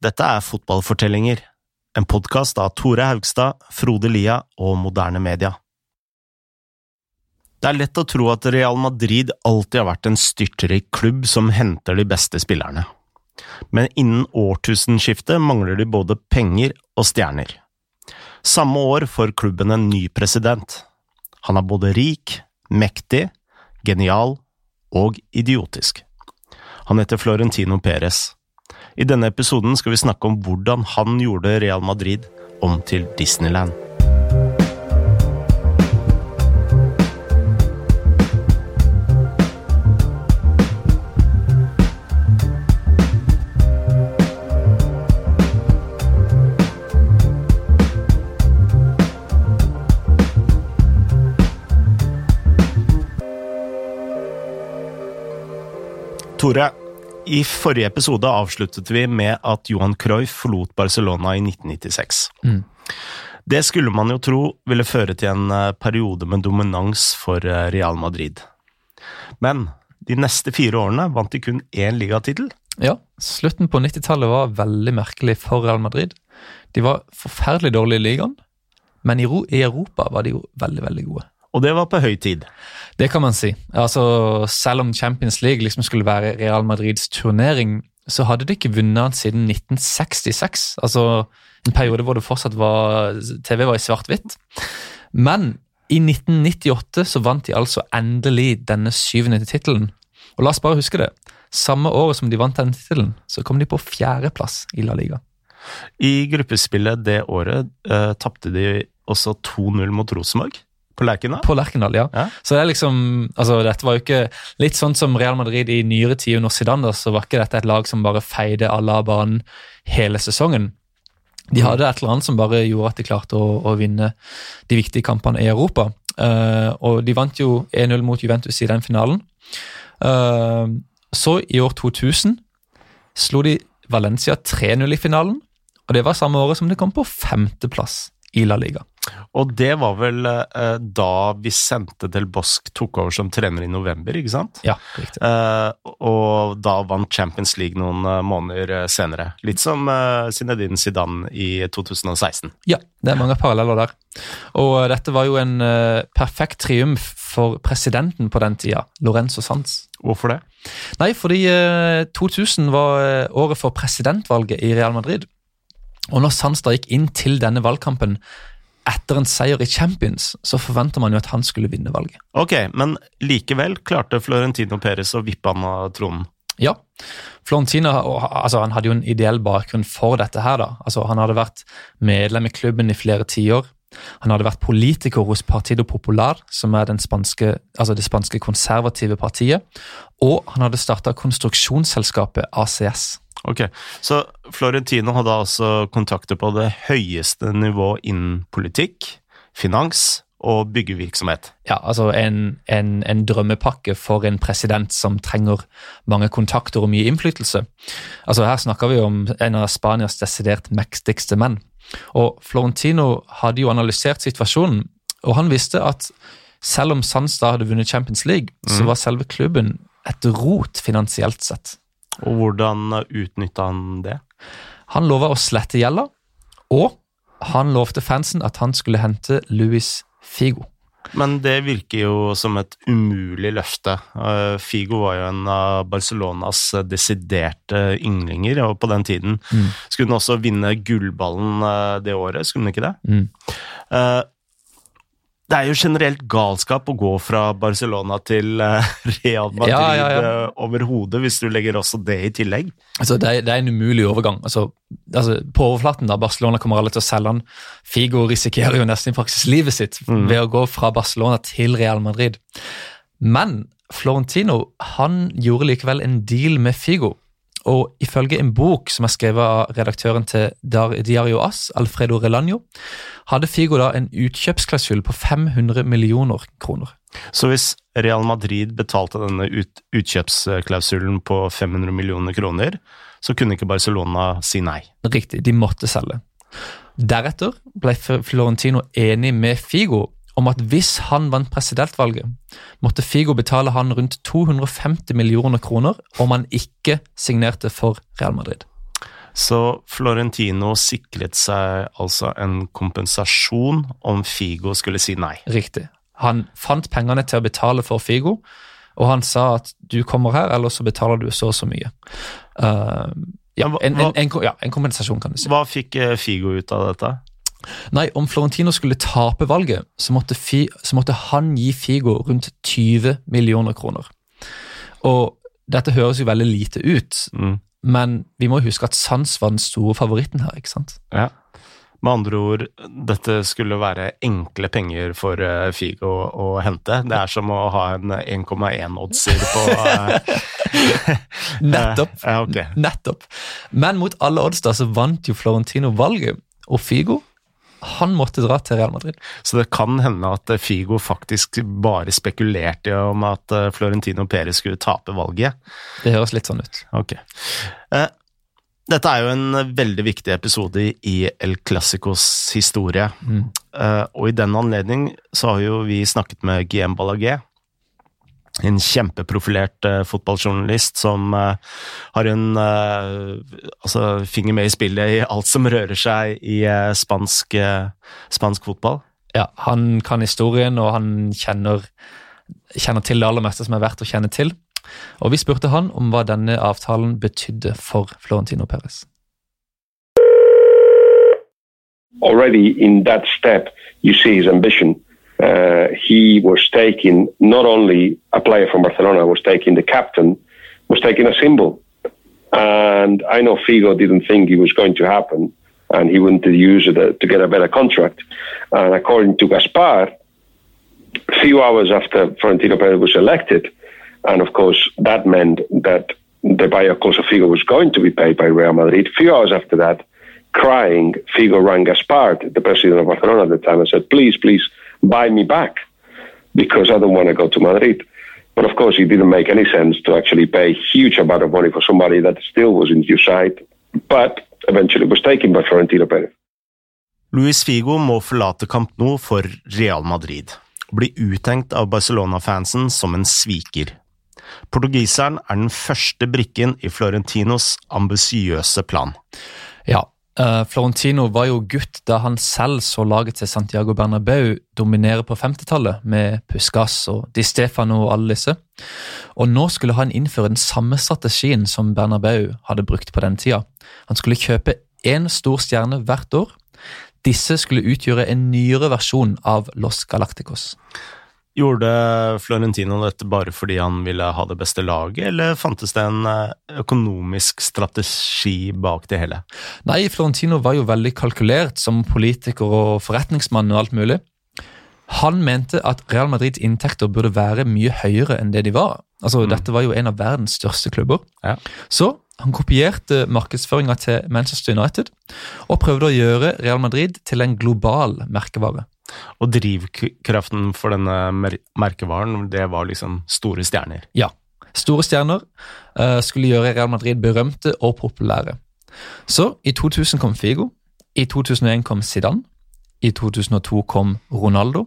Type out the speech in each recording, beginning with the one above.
Dette er Fotballfortellinger, en podkast av Tore Haugstad, Frode Lia og Moderne Media. Det er lett å tro at Real Madrid alltid har vært en styrtrik klubb som henter de beste spillerne. Men innen årtusenskiftet mangler de både penger og stjerner. Samme år får klubben en ny president. Han er både rik, mektig, genial og idiotisk. Han heter Florentino Perez. I denne episoden skal vi snakke om hvordan han gjorde Real Madrid om til Disneyland. Tore, i forrige episode avsluttet vi med at Johan Cruyff forlot Barcelona i 1996. Mm. Det skulle man jo tro ville føre til en eh, periode med dominans for eh, Real Madrid. Men de neste fire årene vant de kun én ligatittel. Ja, slutten på 90-tallet var veldig merkelig for Real Madrid. De var forferdelig dårlige i ligaen, men i Europa var de jo veldig, veldig gode. Og det var på høy tid. Det kan man si. Altså, Selv om Champions League liksom skulle være Real Madrids turnering, så hadde de ikke vunnet den siden 1966. Altså en periode hvor det fortsatt var TV var i svart-hvitt. Men i 1998 så vant de altså endelig denne syvende tittelen. Og la oss bare huske det. Samme året som de vant denne tittelen, så kom de på fjerdeplass i La Liga. I gruppespillet det året eh, tapte de også 2-0 mot Rosenborg. På Lerkendal? På Lerkendal, ja. Ja. Så det er liksom, altså dette var jo ikke Litt sånn som Real Madrid i nyere tid under Zidane, da, så var ikke dette et lag som bare feide alle av banen hele sesongen. De hadde et eller annet som bare gjorde at de klarte å, å vinne de viktige kampene i Europa. Uh, og de vant jo 1-0 mot Juventus i den finalen. Uh, så, i år 2000, slo de Valencia 3-0 i finalen. Og det var samme året som de kom på femteplass i La Liga. Og det var vel eh, da Vicente del Bosque tok over som trener i november, ikke sant? Ja, riktig. Eh, og da vant Champions League noen eh, måneder eh, senere. Litt som eh, Zinedine Zidane i 2016. Ja, det er mange paralleller der. Og dette var jo en eh, perfekt triumf for presidenten på den tida, Lorenzo Sanz. Hvorfor det? Nei, fordi eh, 2000 var året for presidentvalget i Real Madrid. Og når Sanz da gikk inn til denne valgkampen etter en seier i Champions, så forventer man jo at han skulle vinne valget. Ok, men likevel klarte Florentino Perez å vippe han av tronen. Ja, Florentino altså, han hadde jo en ideell bakgrunn for dette her. da. Altså, Han hadde vært medlem i klubben i flere tiår. Han hadde vært politiker hos Partido Popular, som er den spanske, altså det spanske konservative partiet. Og han hadde starta konstruksjonsselskapet ACS. Ok, Så Florentino hadde altså kontakter på det høyeste nivå innen politikk, finans og byggevirksomhet. Ja, altså en, en, en drømmepakke for en president som trenger mange kontakter og mye innflytelse. Altså Her snakker vi om en av Spanias desidert mektigste menn. Og Florentino hadde jo analysert situasjonen, og han visste at selv om Sandstad hadde vunnet Champions League, så var selve klubben et rot finansielt sett. Og hvordan utnytta han det? Han lova å slette gjelda, og han lovte fansen at han skulle hente Luis Figo. Men det virker jo som et umulig løfte. Eh, Figo var jo en av Barcelonas desiderte ynglinger, og på den tiden skulle han også vinne gullballen eh, det året, skulle han ikke det? Mm. Det er jo generelt galskap å gå fra Barcelona til eh, Real Madrid Ja, ja, ja. eh, overhodet, hvis du legger også det i tillegg. Altså, det, er, det er en umulig overgang. Altså, altså, på overflaten da, Barcelona kommer alle til å selge han. Figo risikerer jo nesten i praksis livet sitt ved å gå fra Barcelona til Real Madrid. Men Florentino han gjorde likevel en deal med Figo. Og ifølge en bok som er skrevet av redaktøren til Diario As, Alfredo Relanjo, hadde Figo da en utkjøpsklausul på 500 millioner kroner. Så hvis Real Madrid betalte denne ut, utkjøpsklausulen på 500 millioner kroner, så kunne ikke Barcelona si nei. Riktig, de måtte selge. Deretter ble Florentino enig med Figo om at hvis han vant presidentvalget, måtte Figo betale han rundt 250 millioner kroner om han ikke signerte for Real Madrid. Så Florentino sikret seg altså en kompensasjon om Figo skulle si nei. Riktig. Han fant pengene til å betale for Figo, og han sa at du kommer her, eller så betaler du så og så mye. Uh, ja, en, en, en, ja, en kompensasjon, kan du si. Hva fikk eh, Figo ut av dette? Nei, om Florentino skulle tape valget, så måtte, Fi, så måtte han gi Figo rundt 20 millioner kroner. Og dette høres jo veldig lite ut, Mm. men vi må huske at Sans var den store favoritten her, ikke sant? Ja. Med andre ord, dette skulle være enkle penger for eh, Figo å hente. Det er som å ha en 1,1-oddser på eh, Nettopp. Ja, okay. Nettopp. Men mot alle odds da, så vant jo Florentino valget, og Figo han måtte dra til Real Madrid. Så det kan hende at eh, Figo faktisk bare spekulerte om at eh, Florentino Perez skulle tape valget. Det høres litt sånn ut. Ok. Eh, dette er jo en veldig viktig episode i El Clásicos historie. Mm. Eh, og i den anledning så har jo vi snakket med Guillem Balaguer. En kjempeprofilert uh, fotballjournalist som uh, har en uh, altså, finger med i spillet i alt som rører seg i spansk, spansk fotball. Ja, han kan historien, og han kjenner, kjenner til det aller meste som er verdt å kjenne til. Og vi spurte han om hva denne avtalen betydde for Florentino Perez. already in that step, you see his ambition. Uh, he was taking not only a player from Barcelona, was taking the captain, was taking a symbol. And I know Figo didn't think it was going to happen, and he wanted to use it uh, to get a better contract. And according to Gaspar, a few hours after Florentino Perez was elected, and of course that meant that the buyer Cosa Figo was going to be paid by Real Madrid. A few hours after that, crying, Figo rang Gaspar, the president of Barcelona at the time, and said, please, please buy me back because I don't want to go to Madrid. But of course, it didn't make any sense to actually pay a huge amount of money for somebody that still was in your side, but eventually was taken by Florentino Perez. Luis Figo må forlate Camp Nou for Real Madrid. Bli uttenkt av Barcelona-fansen som en sviker. Portugiseren er den første brikken i Florentinos ambisiøse plan. Ja, eh, Florentino var jo gutt da han selv så laget til Santiago Bernabeu dominere på 50-tallet, med Puskas og Di Stefano og alle disse. Og nå skulle han innføre den samme strategien som Bernabeu hadde brukt på den tida. Han skulle kjøpe én stor stjerne hvert år. Disse skulle utgjøre en nyere versjon av Los Galacticos. Gjorde Florentino dette bare fordi han ville ha det beste laget, eller fantes det en eh, økonomisk strategi bak det hele? Nei, Florentino var jo veldig kalkulert som politiker og forretningsmann og alt mulig. Han mente at Real Madrids inntekter burde være mye høyere enn det de var. Altså, Dette var jo en av verdens største klubber. Ja. Så han kopierte markedsføringa til Manchester United og prøvde å gjøre Real Madrid til en global merkevare. Og drivkraften for denne mer merkevaren, det var liksom store stjerner. Ja, Store stjerner uh, skulle gjøre Real Madrid berømte og populære. Så i 2000 kom Figo, i 2001 kom Zidane, i 2002 kom Ronaldo,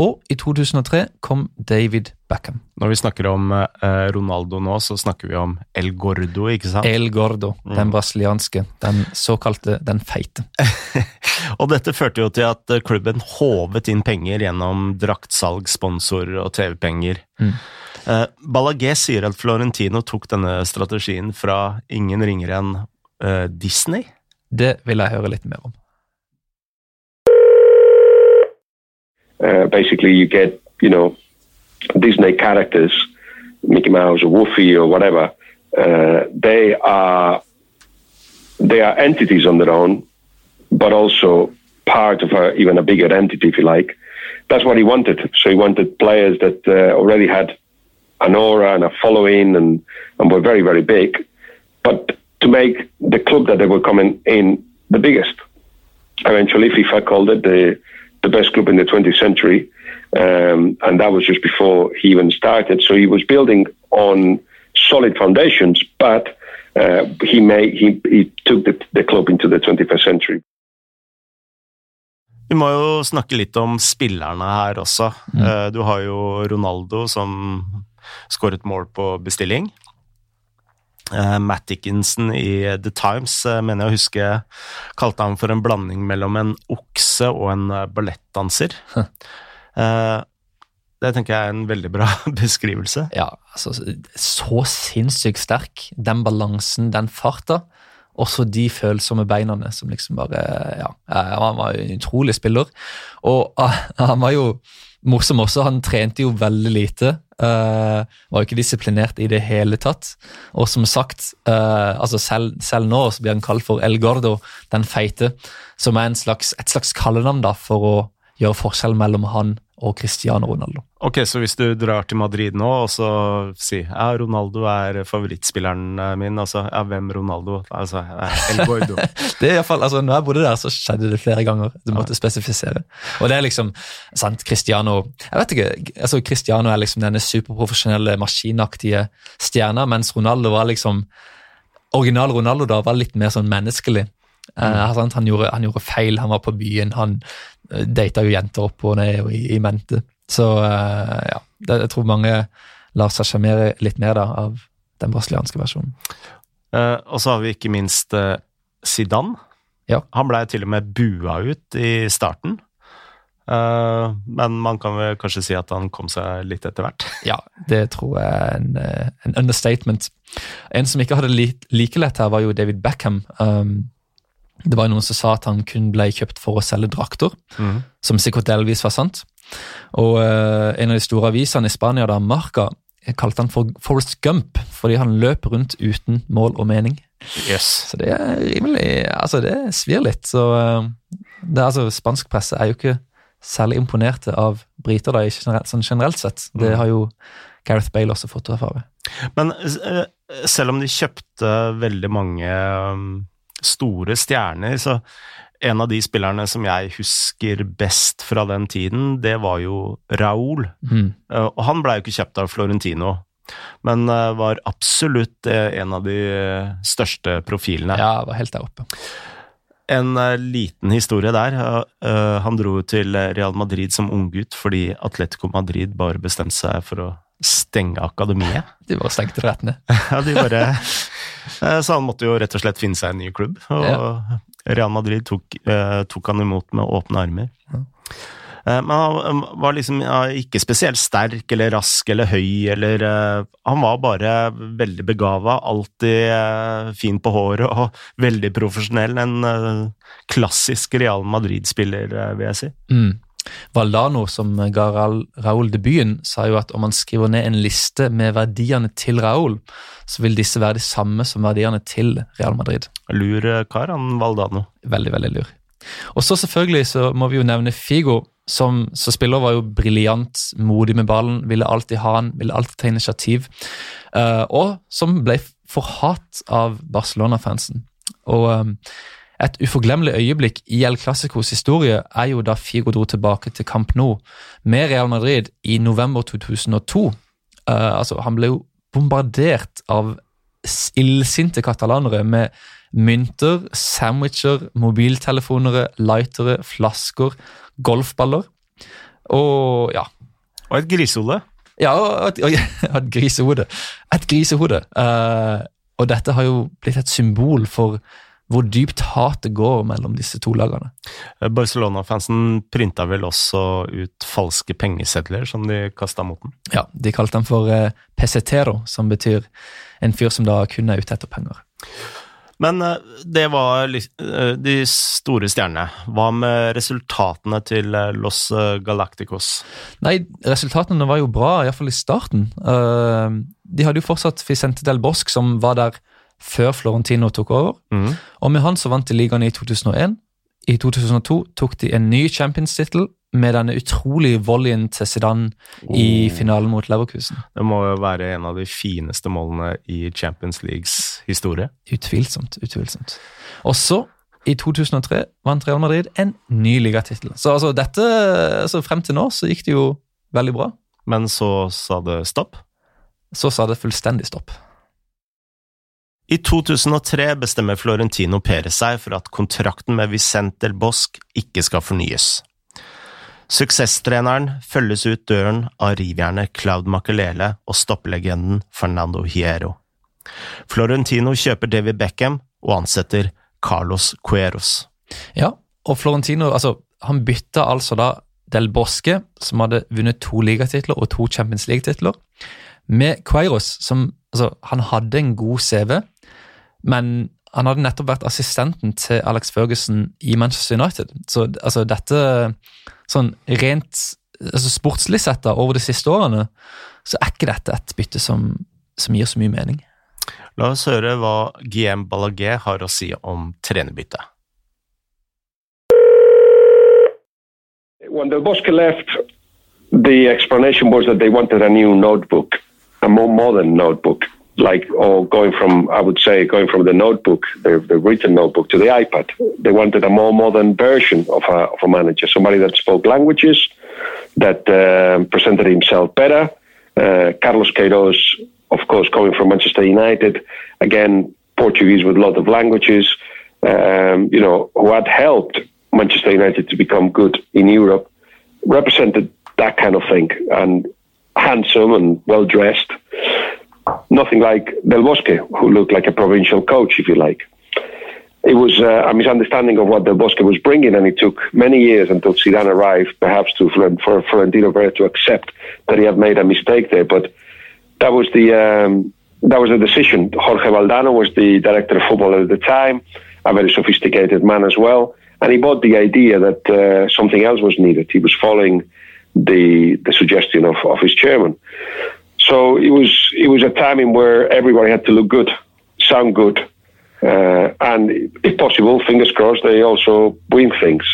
og i 2003 kom David Beckham. Når vi snakker om eh, Ronaldo nå, så snakker vi om El Gordo, ikke sant? El Gordo, den brasilianske, den såkalte den feite. Og dette førte jo til at eh, klubben håvet inn penger gjennom draktsalg, sponsorer og TV-penger. Mm. Eh, Ballagé sier at Florentino tok denne strategien fra ingen ringere enn eh, Disney. Det vil jeg høre litt mer om. Uh, basically, you get, you know, Disney characters, Mickey Mouse or Woofy or whatever. Uh, they are they are entities on their own, but also part of a, even a bigger entity, if you like. That's what he wanted. So he wanted players that uh, already had an aura and a following and, and were very, very big, but to make the club that they were coming in the biggest. Eventually, FIFA called it the the best club in the 20th century, um, and that was just before he even started. So he was building on solid foundations, but uh, he made he, he took the, the club into the 21st century. Vi må jo snakke litt om spillerne her også. Mm. Eh, Du har jo Ronaldo som skåret mål på bestilling. Eh, Matt Dickinson i The Times eh, mener jeg å huske kalte han for en blanding mellom en okse og en eh, ballettdanser. Det tenker jeg er en veldig bra beskrivelse. Ja, altså, så sinnssykt sterk. Den balansen, den farta. Også de følsomme beina som liksom bare Ja, han var en utrolig spiller. Og han var jo morsom også, han trente jo veldig lite. Uh, var jo ikke disiplinert i det hele tatt. Og som sagt, uh, altså selv, selv, nå så blir han kalt for El Gordo, den feite, som er slags, et slags kallenavn da, for å gjøre forskjell mellom han og Cristiano Ronaldo. Ok, Så hvis du drar til Madrid nå og så sier ja, Ronaldo er favorittspilleren min, altså ja, hvem Ronaldo? Altså El Gordo. det er i fall, altså Når jeg bodde der, så skjedde det flere ganger. Du måtte ja. spesifisere. Og det er liksom sant, Cristiano Jeg vet ikke, altså Cristiano er liksom denne superprofesjonelle, maskinaktige stjerna, mens Ronaldo var liksom Original Ronaldo da var litt mer sånn menneskelig. Uh, han, gjorde, han, gjorde, feil, han var på byen, han uh, data jo jenter opp og ned og i, i mente. Så uh, ja, det, jeg tror mange lar seg sjarmere litt mer da, av den brasilianske versjonen. Uh, og så har vi ikke minst Zidane. Ja. Han blei til og med bua ut i starten. Men man kan vel kanskje si at han kom seg litt etter hvert? ja, det tror jeg er en, en, understatement. En som ikke hadde li like lett her, var jo David Beckham. Um, det var noen som sa at han kun ble kjøpt for å selge drakter, mm. som sikkert delvis var sant. Og uh, En av de store avisene i Spania, da, Marca, kalte han for Forrest Gump fordi han løp rundt uten mål og mening. Yes. Så det er rimelig Altså, det svir litt. Så uh, det, altså, Spansk presse er jo ikke særlig imponerte av briter, da, generelt, sånn generelt sett. Det mm. har jo Gareth Bale også fått erfare. Men uh, selv om de kjøpte veldig mange um, store stjerner, så en av de spillerne som jeg husker best fra den tiden, det var jo Raúl. Mm. Uh, og han blei jo ikke kjøpt av Florentino, men uh, var absolutt uh, en av de største profilene. Ja, var helt der oppe. En liten historie der. han dro til Real Madrid som unggutt fordi Atletico Madrid bare bestemte seg for å stenge akademiet. De bare stengte rett ned. ja, de bare Så han måtte jo rett og slett finne seg en ny klubb. Og ja. Real Madrid tok, eh, tok, han imot med åpne armer. Ja. Eh, men han var liksom ikke spesielt sterk eller rask eller høy eller Han var bare veldig begava, alltid fin på håret og veldig profesjonell. En klassisk Real Madrid-spiller, vil jeg si. Mm. Valdano, som ga Raúl debuten, sa jo at om man skriver ned en liste med verdiene til Raúl, så vil disse være de samme som verdiene til Real Madrid. Lur kar, han Valdano. Veldig, veldig lur. Og så selvfølgelig så må vi jo nevne Figo, som som spiller var jo briljant, modig med ballen, ville alltid ha han, ville alltid ta initiativ, uh, og som ble forhat av Barcelona-fansen. Og um, et uforglemmelig øyeblikk i El Clásicos historie er jo da Figo dro tilbake til Camp Nou med Real Madrid i november 2002. Uh, eh, altså, han ble jo bombardert av illsinte katalanere med mynter, sandwicher, mobiltelefoner, lightere, flasker, golfballer og ja. Og et grisehode. Ja, og et, og et grisehode. Et grisehode. Uh, og dette har jo blitt et symbol for hvor dypt hatet går mellom disse to lagene. Eh, Barcelona-fansen printa vel også ut falske pengesedler som de kasta mot den? Ja, de kalte den for eh, pesetero, som betyr en fyr som da kun er ute etter penger. Men eh, det var de store stjernene. Hva med resultatene til Los Galacticos? Nei, resultatene var jo bra, iallfall i starten. De hadde jo fortsatt Vicente del Bosque, som var der før Florentino tok over. Mm. Og med han så vant de ligaen i 2001. I 2002 tok de en ny Champions-tittel med denne utrolige volleyen til Zidane oh. i finalen mot Leverkusen. Det må jo være en av de fineste målene i Champions Leagues historie. Utvilsomt. utvilsomt. Og så, i 2003, vant Real Madrid en ny ligatittel. Så altså, dette, altså, frem til nå så gikk det jo veldig bra. Men så sa det stopp? Så sa det fullstendig stopp. I 2003 bestemmer Florentino Perez seg for at kontrakten med Vicente del Bosque ikke skal fornyes. Suksesstreneren følges ut døren av rivjernet Claude Makelele og stopplegenden Fernando Hierro. Florentino kjøper David Beckham og ansetter Carlos Cueros. Ja, og Florentino altså, han bytta altså da Del Bosque, som hadde vunnet to ligatitler og to Champions League-titler, med Cueros, som altså, Han hadde en god CV, men han hadde nettopp vært assistenten til Alex Ferguson i Manchester United. Så altså, dette sånn rent altså, sportslig sett da, over de siste årene, så er ikke dette et bytte som, som gir så mye mening. La oss høre hva GM Ballagé har å si om trenerbyttet. When Del Bosque left, the explanation was that they wanted a new notebook, a more modern notbook, like or going from I would say going from the notebook, the, the written notebook, to the iPad. They wanted a more modern version of a, of a manager, somebody that spoke languages, that uh, presented himself better. Uh, Carlos Queiroz, of course, coming from Manchester United, again Portuguese with a lot of languages. Um, you know, who had helped Manchester United to become good in Europe, represented that kind of thing, and handsome and well dressed. Nothing like Del Bosque, who looked like a provincial coach, if you like. It was uh, a misunderstanding of what Del Bosque was bringing, and it took many years until Zidane arrived, perhaps to for Florentino Perez to accept that he had made a mistake there. But that was the um, that was the decision. Jorge Valdano was the director of football at the time, a very sophisticated man as well, and he bought the idea that uh, something else was needed. He was following the the suggestion of, of his chairman. So it was it was a time in where everybody had to look good, sound good, uh, and if possible, fingers crossed, they also win things.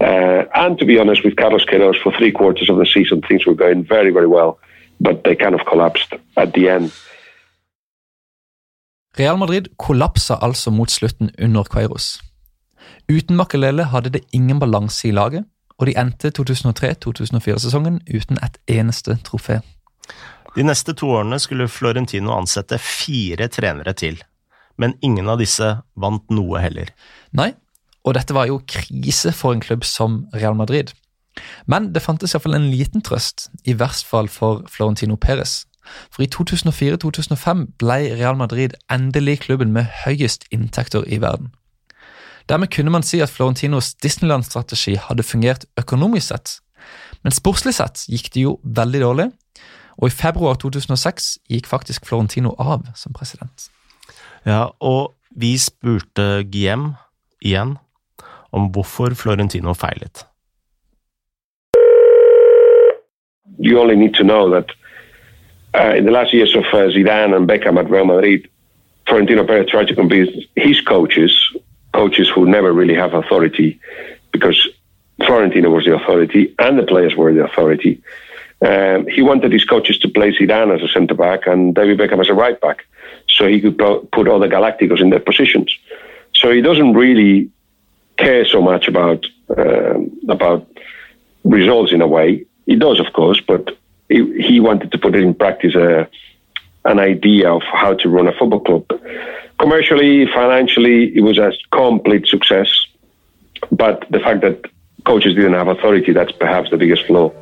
Uh, and to be honest, with Carlos Queiroz for three quarters of the season, things were going very very well, but they kind of collapsed at the end. Real Madrid kollapsa altså mot slutten under Queiroz. Uten Makelele hadde det ingen balanse i laget, og de endte 2003-2004-sesongen uten et eneste trofé. De neste to årene skulle Florentino ansette fire trenere til, men ingen av disse vant noe heller. Nei, og dette var jo krise for en klubb som Real Madrid. Men det fantes iallfall en liten trøst, i verst fall for Florentino Perez. For i 2004-2005 ble Real Madrid endelig klubben med høyest inntekter i verden. Dermed kunne man si at Florentinos Disneyland-strategi hadde fungert økonomisk sett, men sportslig sett gikk det jo veldig dårlig, og i februar 2006 gikk faktisk Florentino av som president. Ja, og vi spurte Guillem igjen om hvorfor Florentino feilet. You only need to know that uh, in the last years of uh, Zidane and Beckham at Real Madrid, Florentino Perez tried to convince his coaches, coaches who never really have authority, because Florentino was the authority and the players were the authority. Um, he wanted his coaches to play Zidane as a centre back and David Beckham as a right back, so he could put all the Galacticos in their positions. So he doesn't really care so much about um, about results in a way. He does, of course, but he, he wanted to put it in practice a, an idea of how to run a football club. Commercially, financially, it was a complete success. But the fact that coaches didn't have authority, that's perhaps the biggest flaw.